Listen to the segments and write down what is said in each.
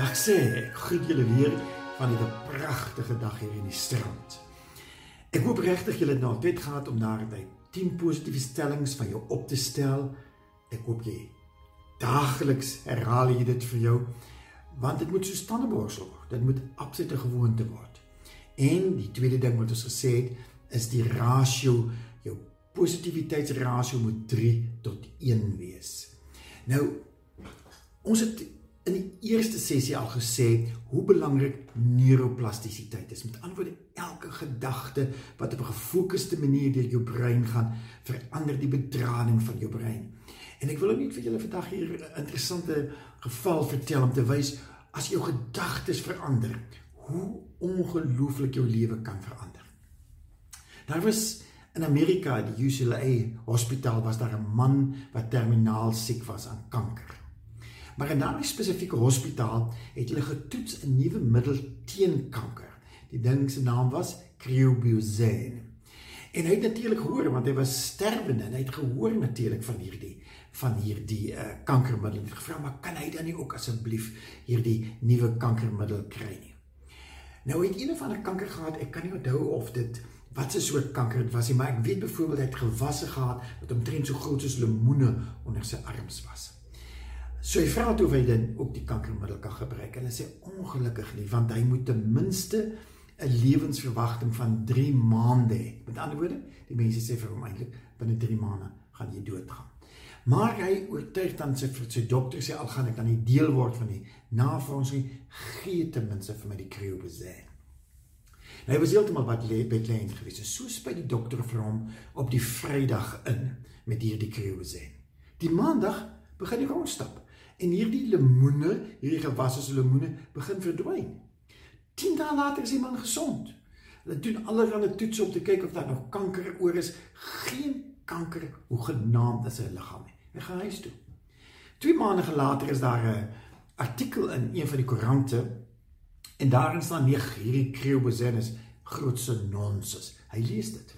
Dag sê, ek groet julle weer van 'n pragtige dag hier in die strand. Ek hoop regtig julle het nou tyd gehad om daar by 10 positiewe stellings van jou op te stel. Ek hoop jy daagliks herhaal jy dit vir jou want dit moet so standeborsel word. Dit moet absolute gewoonte word. En die tweede ding wat ons gesê het is die rasio, jou positiwiteitsrasio moet 3 tot 1 wees. Nou ons het in die eerste sessie al gesê hoe belangrik neuroplastisiteit is. Met ander woorde, elke gedagte wat op 'n gefokusde manier deur jou brein gaan, verander die bedrading van jou brein. En ek wil net vir julle vandag hier 'n interessante geval vertel om te wys as jou gedagtes verander, hoe ongelooflik jou lewe kan verander. Daar was in Amerika, die UCLA Hospitaal was daar 'n man wat terminaal siek was aan kanker. Maar in daardie spesifieke hospitaal het hulle getoets 'n nuwe middel teen kanker. Die ding se naam was Cryobuzen. En hy het natuurlik gehoor want hy was sterwende en hy het gehoor natuurlik van hierdie van hierdie uh, kankermiddel. Hy het gevra maar kan hy dan nie ook asseblief hierdie nuwe kankermiddel kry nie. Nou het een van 'n kanker gehad. Ek kan nie onthou of dit wat 'n soort kanker dit was nie, maar ek weet byvoorbeeld hy het gewasse gehad wat omtrent so groot soos lemoene onder sy arms was. So hy vra toe of hy dan ook die kankermiddel kan gebruik en hy sê ongelukkig nie want hy moet ten minste 'n lewensverwagting van 3 maande hê. Met ander woorde, die mense sê vir hom eintlik binne 3 maande gaan jy doodgaan. Maar hy oortuig dan sy sy dokter sê al gaan ek dan nie deel word van die navorsing gee ten minste vir my die kriobazin. Nou, hy was heeltemal wat klein gewees. So spyt die dokter vir hom op die Vrydag in met hierdie kriobazin. Die Maandag begin hy rondstap en hierdie lemoene, hierdie gewasse lemoene begin verdwyn. 10 dae later is die man gesond. Hulle doen allerlei toetse om te kyk of daar nog kanker oor is. Geen kanker hoe genaamd is sy liggaam nie. Hy gaan huis toe. 2 maande later is daar 'n artikel in een van die koerante en daarin staan nie hierdie kriobozenes grootse nonsens. Hy lees dit.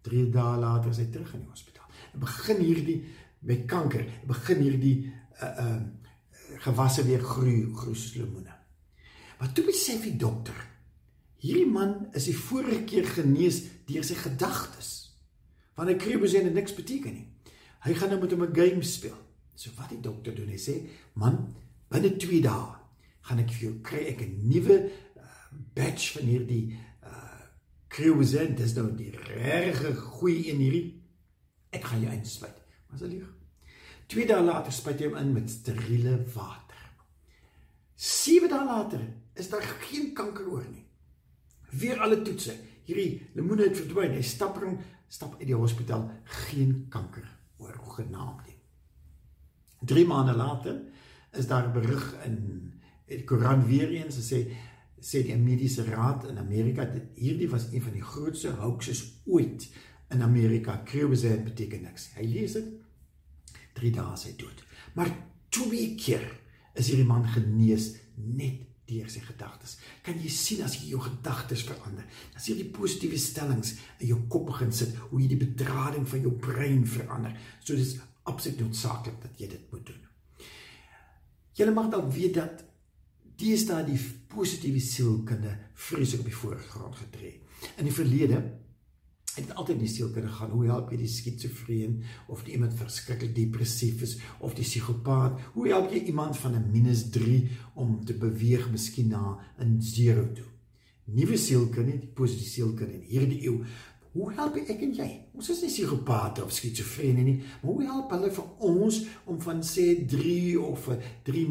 3 dae later is hy terug in die hospitaal. Hy begin hierdie met kanker. Begin hierdie uh uh gewasse weer groei, groei soos lemoene. Maar toe besef die dokter, hierdie man is die vorige keer genees deur sy gedagtes. Want hy kry besien dit niks beteken nie. Hy gaan nou met hom 'n game speel. So wat die dokter doen, hy sê, "Man, binne 2 dae gaan ek vir jou kry ek 'n nuwe uh, batch van hierdie uh kriozen, dis nou die regte goeie een hierdie. Ek gaan jou insluit." Maar as hy lieg. Twee dae later spuit hy hom in met steriele water. Sewe dae later is daar geen kanker oor nie. Weer alle toetse. Hierdie lemoene het verdwyn. Hy stap ring, stap uit die hospitaal, geen kanker oor genaamd nie. 3 maande later is daar 'n berig in die koerant weer eens sê sê die mediese raad in Amerika dat hierdie was een van die grootste hoaxes ooit in Amerika. Cryobasin beteken niks. Hy lees dit 3 dae is hy dood. Maar twee keer is hierdie man genees net deur sy gedagtes. Kan jy sien as jy jou gedagtes verander? As jy die positiewe stellings in jou kop begin sit, hoe jy die bedrading van jou brein verander. So dis absoluut noodsaaklik dat jy dit moet doen. Jy mag dalk weet dat dis daai positiewe sielkunde vreeslik op die voorgrond getree. In die verlede het altyd die sielkunde gaan. Hoe help jy die skizofreen of die iemand verskriklik depressief is of die psigopaat? Hoe help jy iemand van 'n -3 om te beweeg miskien na 'n 0 toe? Nuwe sielkunde, die positiewe sielkunde in hierdie eeu. Hoe help ek en jy? Ons is nie psigopate of skizofrene nie, maar hoe help hulle vir ons om van sê 3 of 3-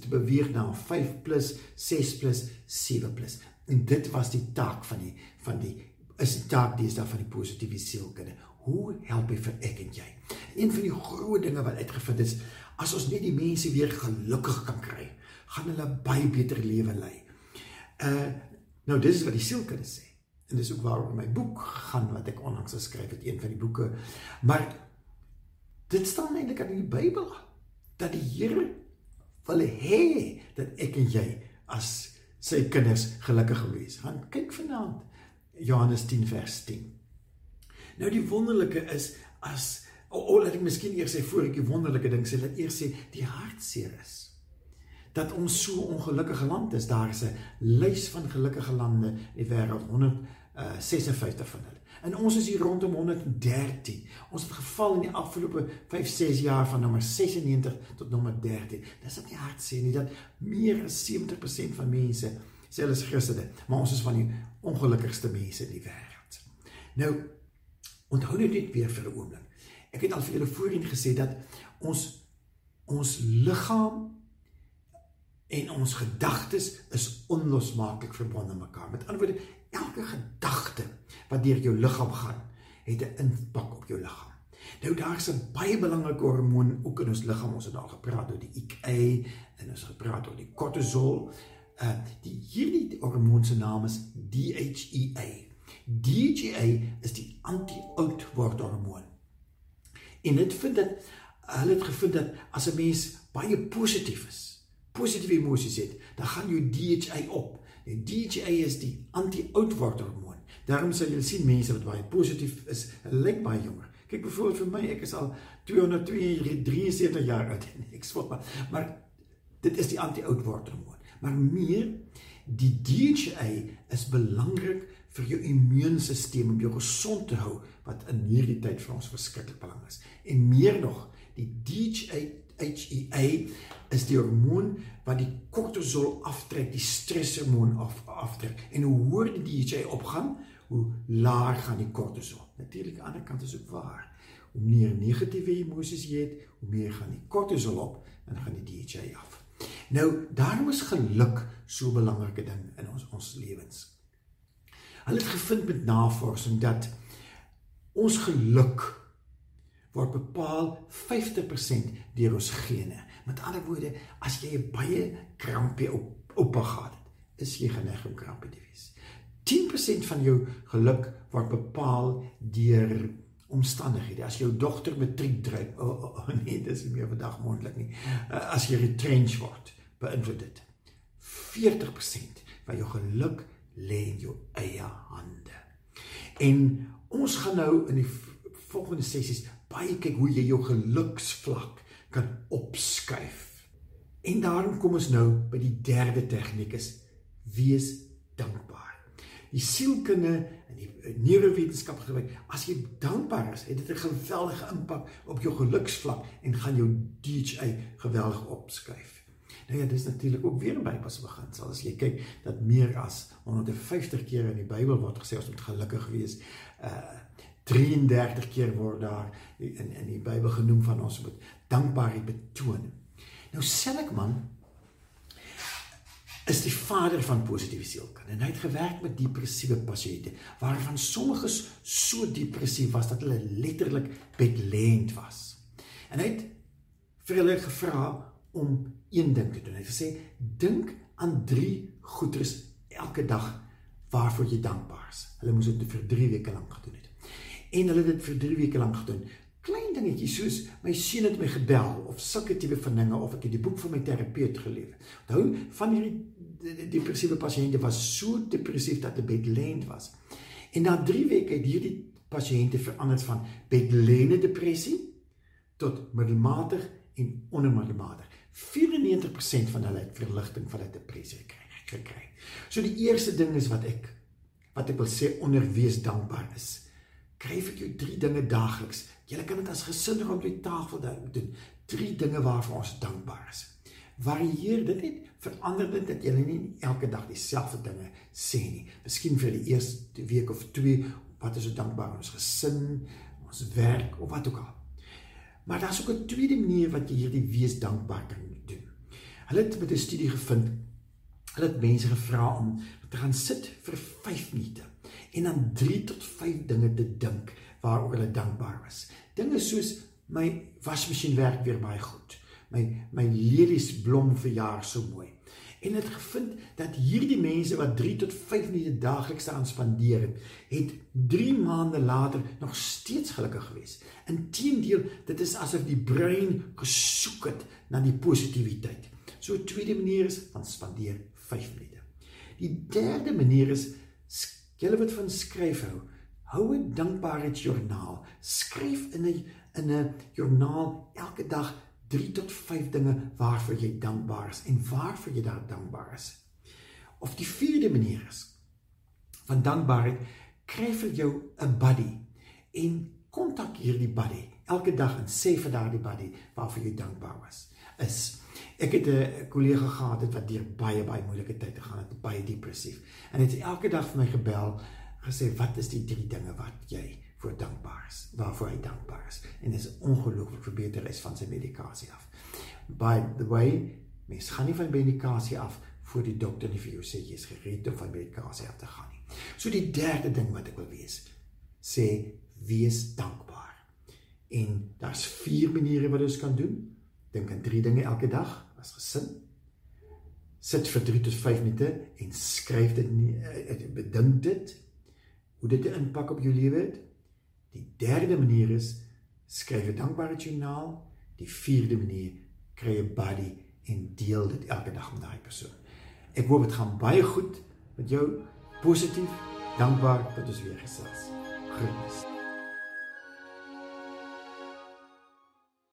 te beweeg na 5+, 6+, 7+? En dit was die taak van die van die is die taak deesdae van die positiewe sielkunde. Hoe help hy vir ek en jy? Een van die groot dinge wat uitgevind is, as ons net die mense weer gelukkig kan kry, gaan hulle baie beter lewe lei. Uh nou dis wat die sielkunde sê. En dis ook waaroor my boek gaan wat ek onlangs geskryf het, een van die boeke. Maar dit staan eintlik in die Bybel dat die Here wil hê dat ek en jy as sy kinders gelukkig wees. Gaan kyk vanaand Johannes 10 vers 10. Nou die wonderlike is as o, oh, oh, laat ek miskien eers sê voor ek die wonderlike ding sê, laat eers sê die hartseer is. dat ons so ongelukkige land is. Daar is 'n lys van gelukkige lande in die wêreld, 156 van hulle. En ons is hier rondom 113. Ons het geval in die afgelope 5, 6 jaar van nommer 96 tot nommer 13. Dis op die hart sê nie dat meer as 70% van mense sê hulle is Christene, maar ons is van die ongelukkigste mense in die wêreld. Nou onthou net weer vir 'n oomblik. Ek het al vir julle voorheen gesê dat ons ons liggaam en ons gedagtes is onlosmaaklik verbonde mekaar. Met ander woorde, elke gedagte wat deur jou liggaam gaan, het 'n impak op jou liggaam. Nou daar's 'n baie belangrike hormoon ook in ons liggaam. Ons het al gepraat oor die IK en ons het gepraat oor die kortisol. Uh die hierdie hormoon se naam is DHEA. DHEA is die anti-oud word hormoon. En dit vind dat hulle het gevind dat as 'n mens baie positief is, positiewe emosies het, dan gaan jou DHA op. En DHA is die anti-oudword hormoon. Daarom sal jy sien mense wat baie positief is, lyk baie jonger. Kyk byvoorbeeld vir my, ek is al 273 jaar oud en ek sê maar, maar dit is die anti-oudword hormoon. Maar meer die DHA is belangrik vir jou immuunstelsel om jou gesond te hou wat in hierdie tyd vir ons verskriklik belangrik is. En meer nog, die DHA HEA is die hormoon wat die kortisol aftrek, die streshormoon af aftrek. En hoe hoër die DHA opgaan, hoe laer gaan die kortisol. Natuurlik aan die ander kant is ook waar. Hoe meer negatiewe emosies jy het, hoe meer gaan die kortisol op en gaan die DHA af. Nou, daarom is geluk so 'n belangrike ding in ons ons lewens. Hulle het gevind met navorsing dat ons geluk word bepaal 50% deur ons gene. Met ander woorde, as jy 'n baie krampie op oupa gehad het, is jy geneig om krampie te wees. 10% van jou geluk word bepaal deur omstandighede. As jou dogter matriek dryf, o oh, oh, nee, dis nie meer vandag moontlik nie. Uh, as jy retrench word, beïnvloed dit. 40% van jou geluk lê in jou eie hande. En ons gaan nou in die volgende sessies baie kyk hoe jy jou geluksvlak kan opskuif. En daarom kom ons nou by die derde tegniek is wees dankbaar. Die sielkunde en die neurowetenskap gebruik as jy dankbaar is, het dit 'n geweldige impak op jou geluksvlak en gaan jou DHA geweldig opskuif. Nou ja, dis natuurlik ook weer 'n Bybelse beginsel. As jy kyk dat meer as 150 keer in die Bybel word gesê ons moet gelukkig wees, uh 33 keer word daar in in die Bybel genoem van ons moet dankbaarheid betoon. Nou Seligman is die vader van positiewe sielkunde en hy het gewerk met depressiewe pasiënte waarvan sommiges so depressief was dat hulle letterlik bedlend was. En hy het vir hulle gevra om een ding te doen. Hy het gesê dink aan drie goederes elke dag waarvoor jy dankbaar is. Hulle moes dit vir 3 weke lank gedoen het en hulle het dit vir 3 weke lank gedoen. Klein dingetjies soos my seun het my gebel of sulke tipe van dinge of ek het die boek van my terapeut gelees. Onthou van hierdie depressiewe pasiënte was so depressief dat hulle bedlend was. En na 3 weke het hierdie pasiënte verander van bedlende depressie tot middelmatig en ondermiddelmatig. 94% van hulle het verligting van hulle depressie gekry. gekry. So die eerste ding is wat ek wat ek wil sê onderwees dankbaar is kry vir jou drie dinge daagliks. Jy kan dit as gesin rond die tafel doen. Drie dinge waarvoor ons dankbaar is. Varieer dit net, verander dit dat jy nie elke dag dieselfde dinge sê nie. Miskien vir die eerste week of twee, wat is so dankbaar ons gesin, ons werk of wat ook al. Maar daar's ook 'n tweede manier wat jy hierdie wees dankbaar kan doen. Hulle het met 'n studie gevind, hulle het mense gevra om te gaan sit vir 5 minute en dan 3 tot 5 dinge te dink waaroor hulle dankbaar was. Dinge soos my wasmasjien werk weer baie goed. My my lelies blom verjaar so mooi. En het gevind dat hierdie mense wat 3 tot 5 minute daagliks daaraan spandeer het, het 3 maande later nog steeds gelukkig gewees. Inteendeel, dit is asof die brein gesoek het na die positiwiteit. So tweede manier is van spandeer 5 minute. Die derde manier is Julle wat van skryf hou, hou 'n dankbaarheidsjoernaal. Skryf in 'n in 'n joernaal elke dag 3 tot 5 dinge waarvoor jy dankbaar is en waarvoor jy daar dankbaar is. Of die vierde manier is van dankbaarheid, kry vir jou 'n buddy en kontak hierdie buddy elke dag en sê vir daardie buddy waarvoor jy dankbaar was. Is ek het 'n kollega gehad wat deur baie baie moeilike tye gegaan het, baie depressief. En hy het elke dag vir my gebel gesê wat is die drie dinge wat jy voor dankbaar is, waarvoor hy dankbaar is. En dit is ongelooflik verbeter is van sy medikasie af. By the way, mens gaan nie van medikasie af voor die dokter nie vir jou sê jy is gereed om van medikasie af te gaan nie. So die derde ding wat ek wil wees, sê wees dankbaar. En daar's vier maniere wat ons kan doen. Dink aan drie dinge elke dag as gesin. Sit vir 3 tot 5 minute en skryf dit eh, bedink dit hoe dit 'n impak op jou lewe het. Die derde manier is skryf 'n dankbaarheidsjoernaal. Die vierde manier kry 'n buddy en deel dit elke dag met daai persoon. Ek hoop dit gaan baie goed met jou positief dankbaar dat ons weer gesels. Groetens.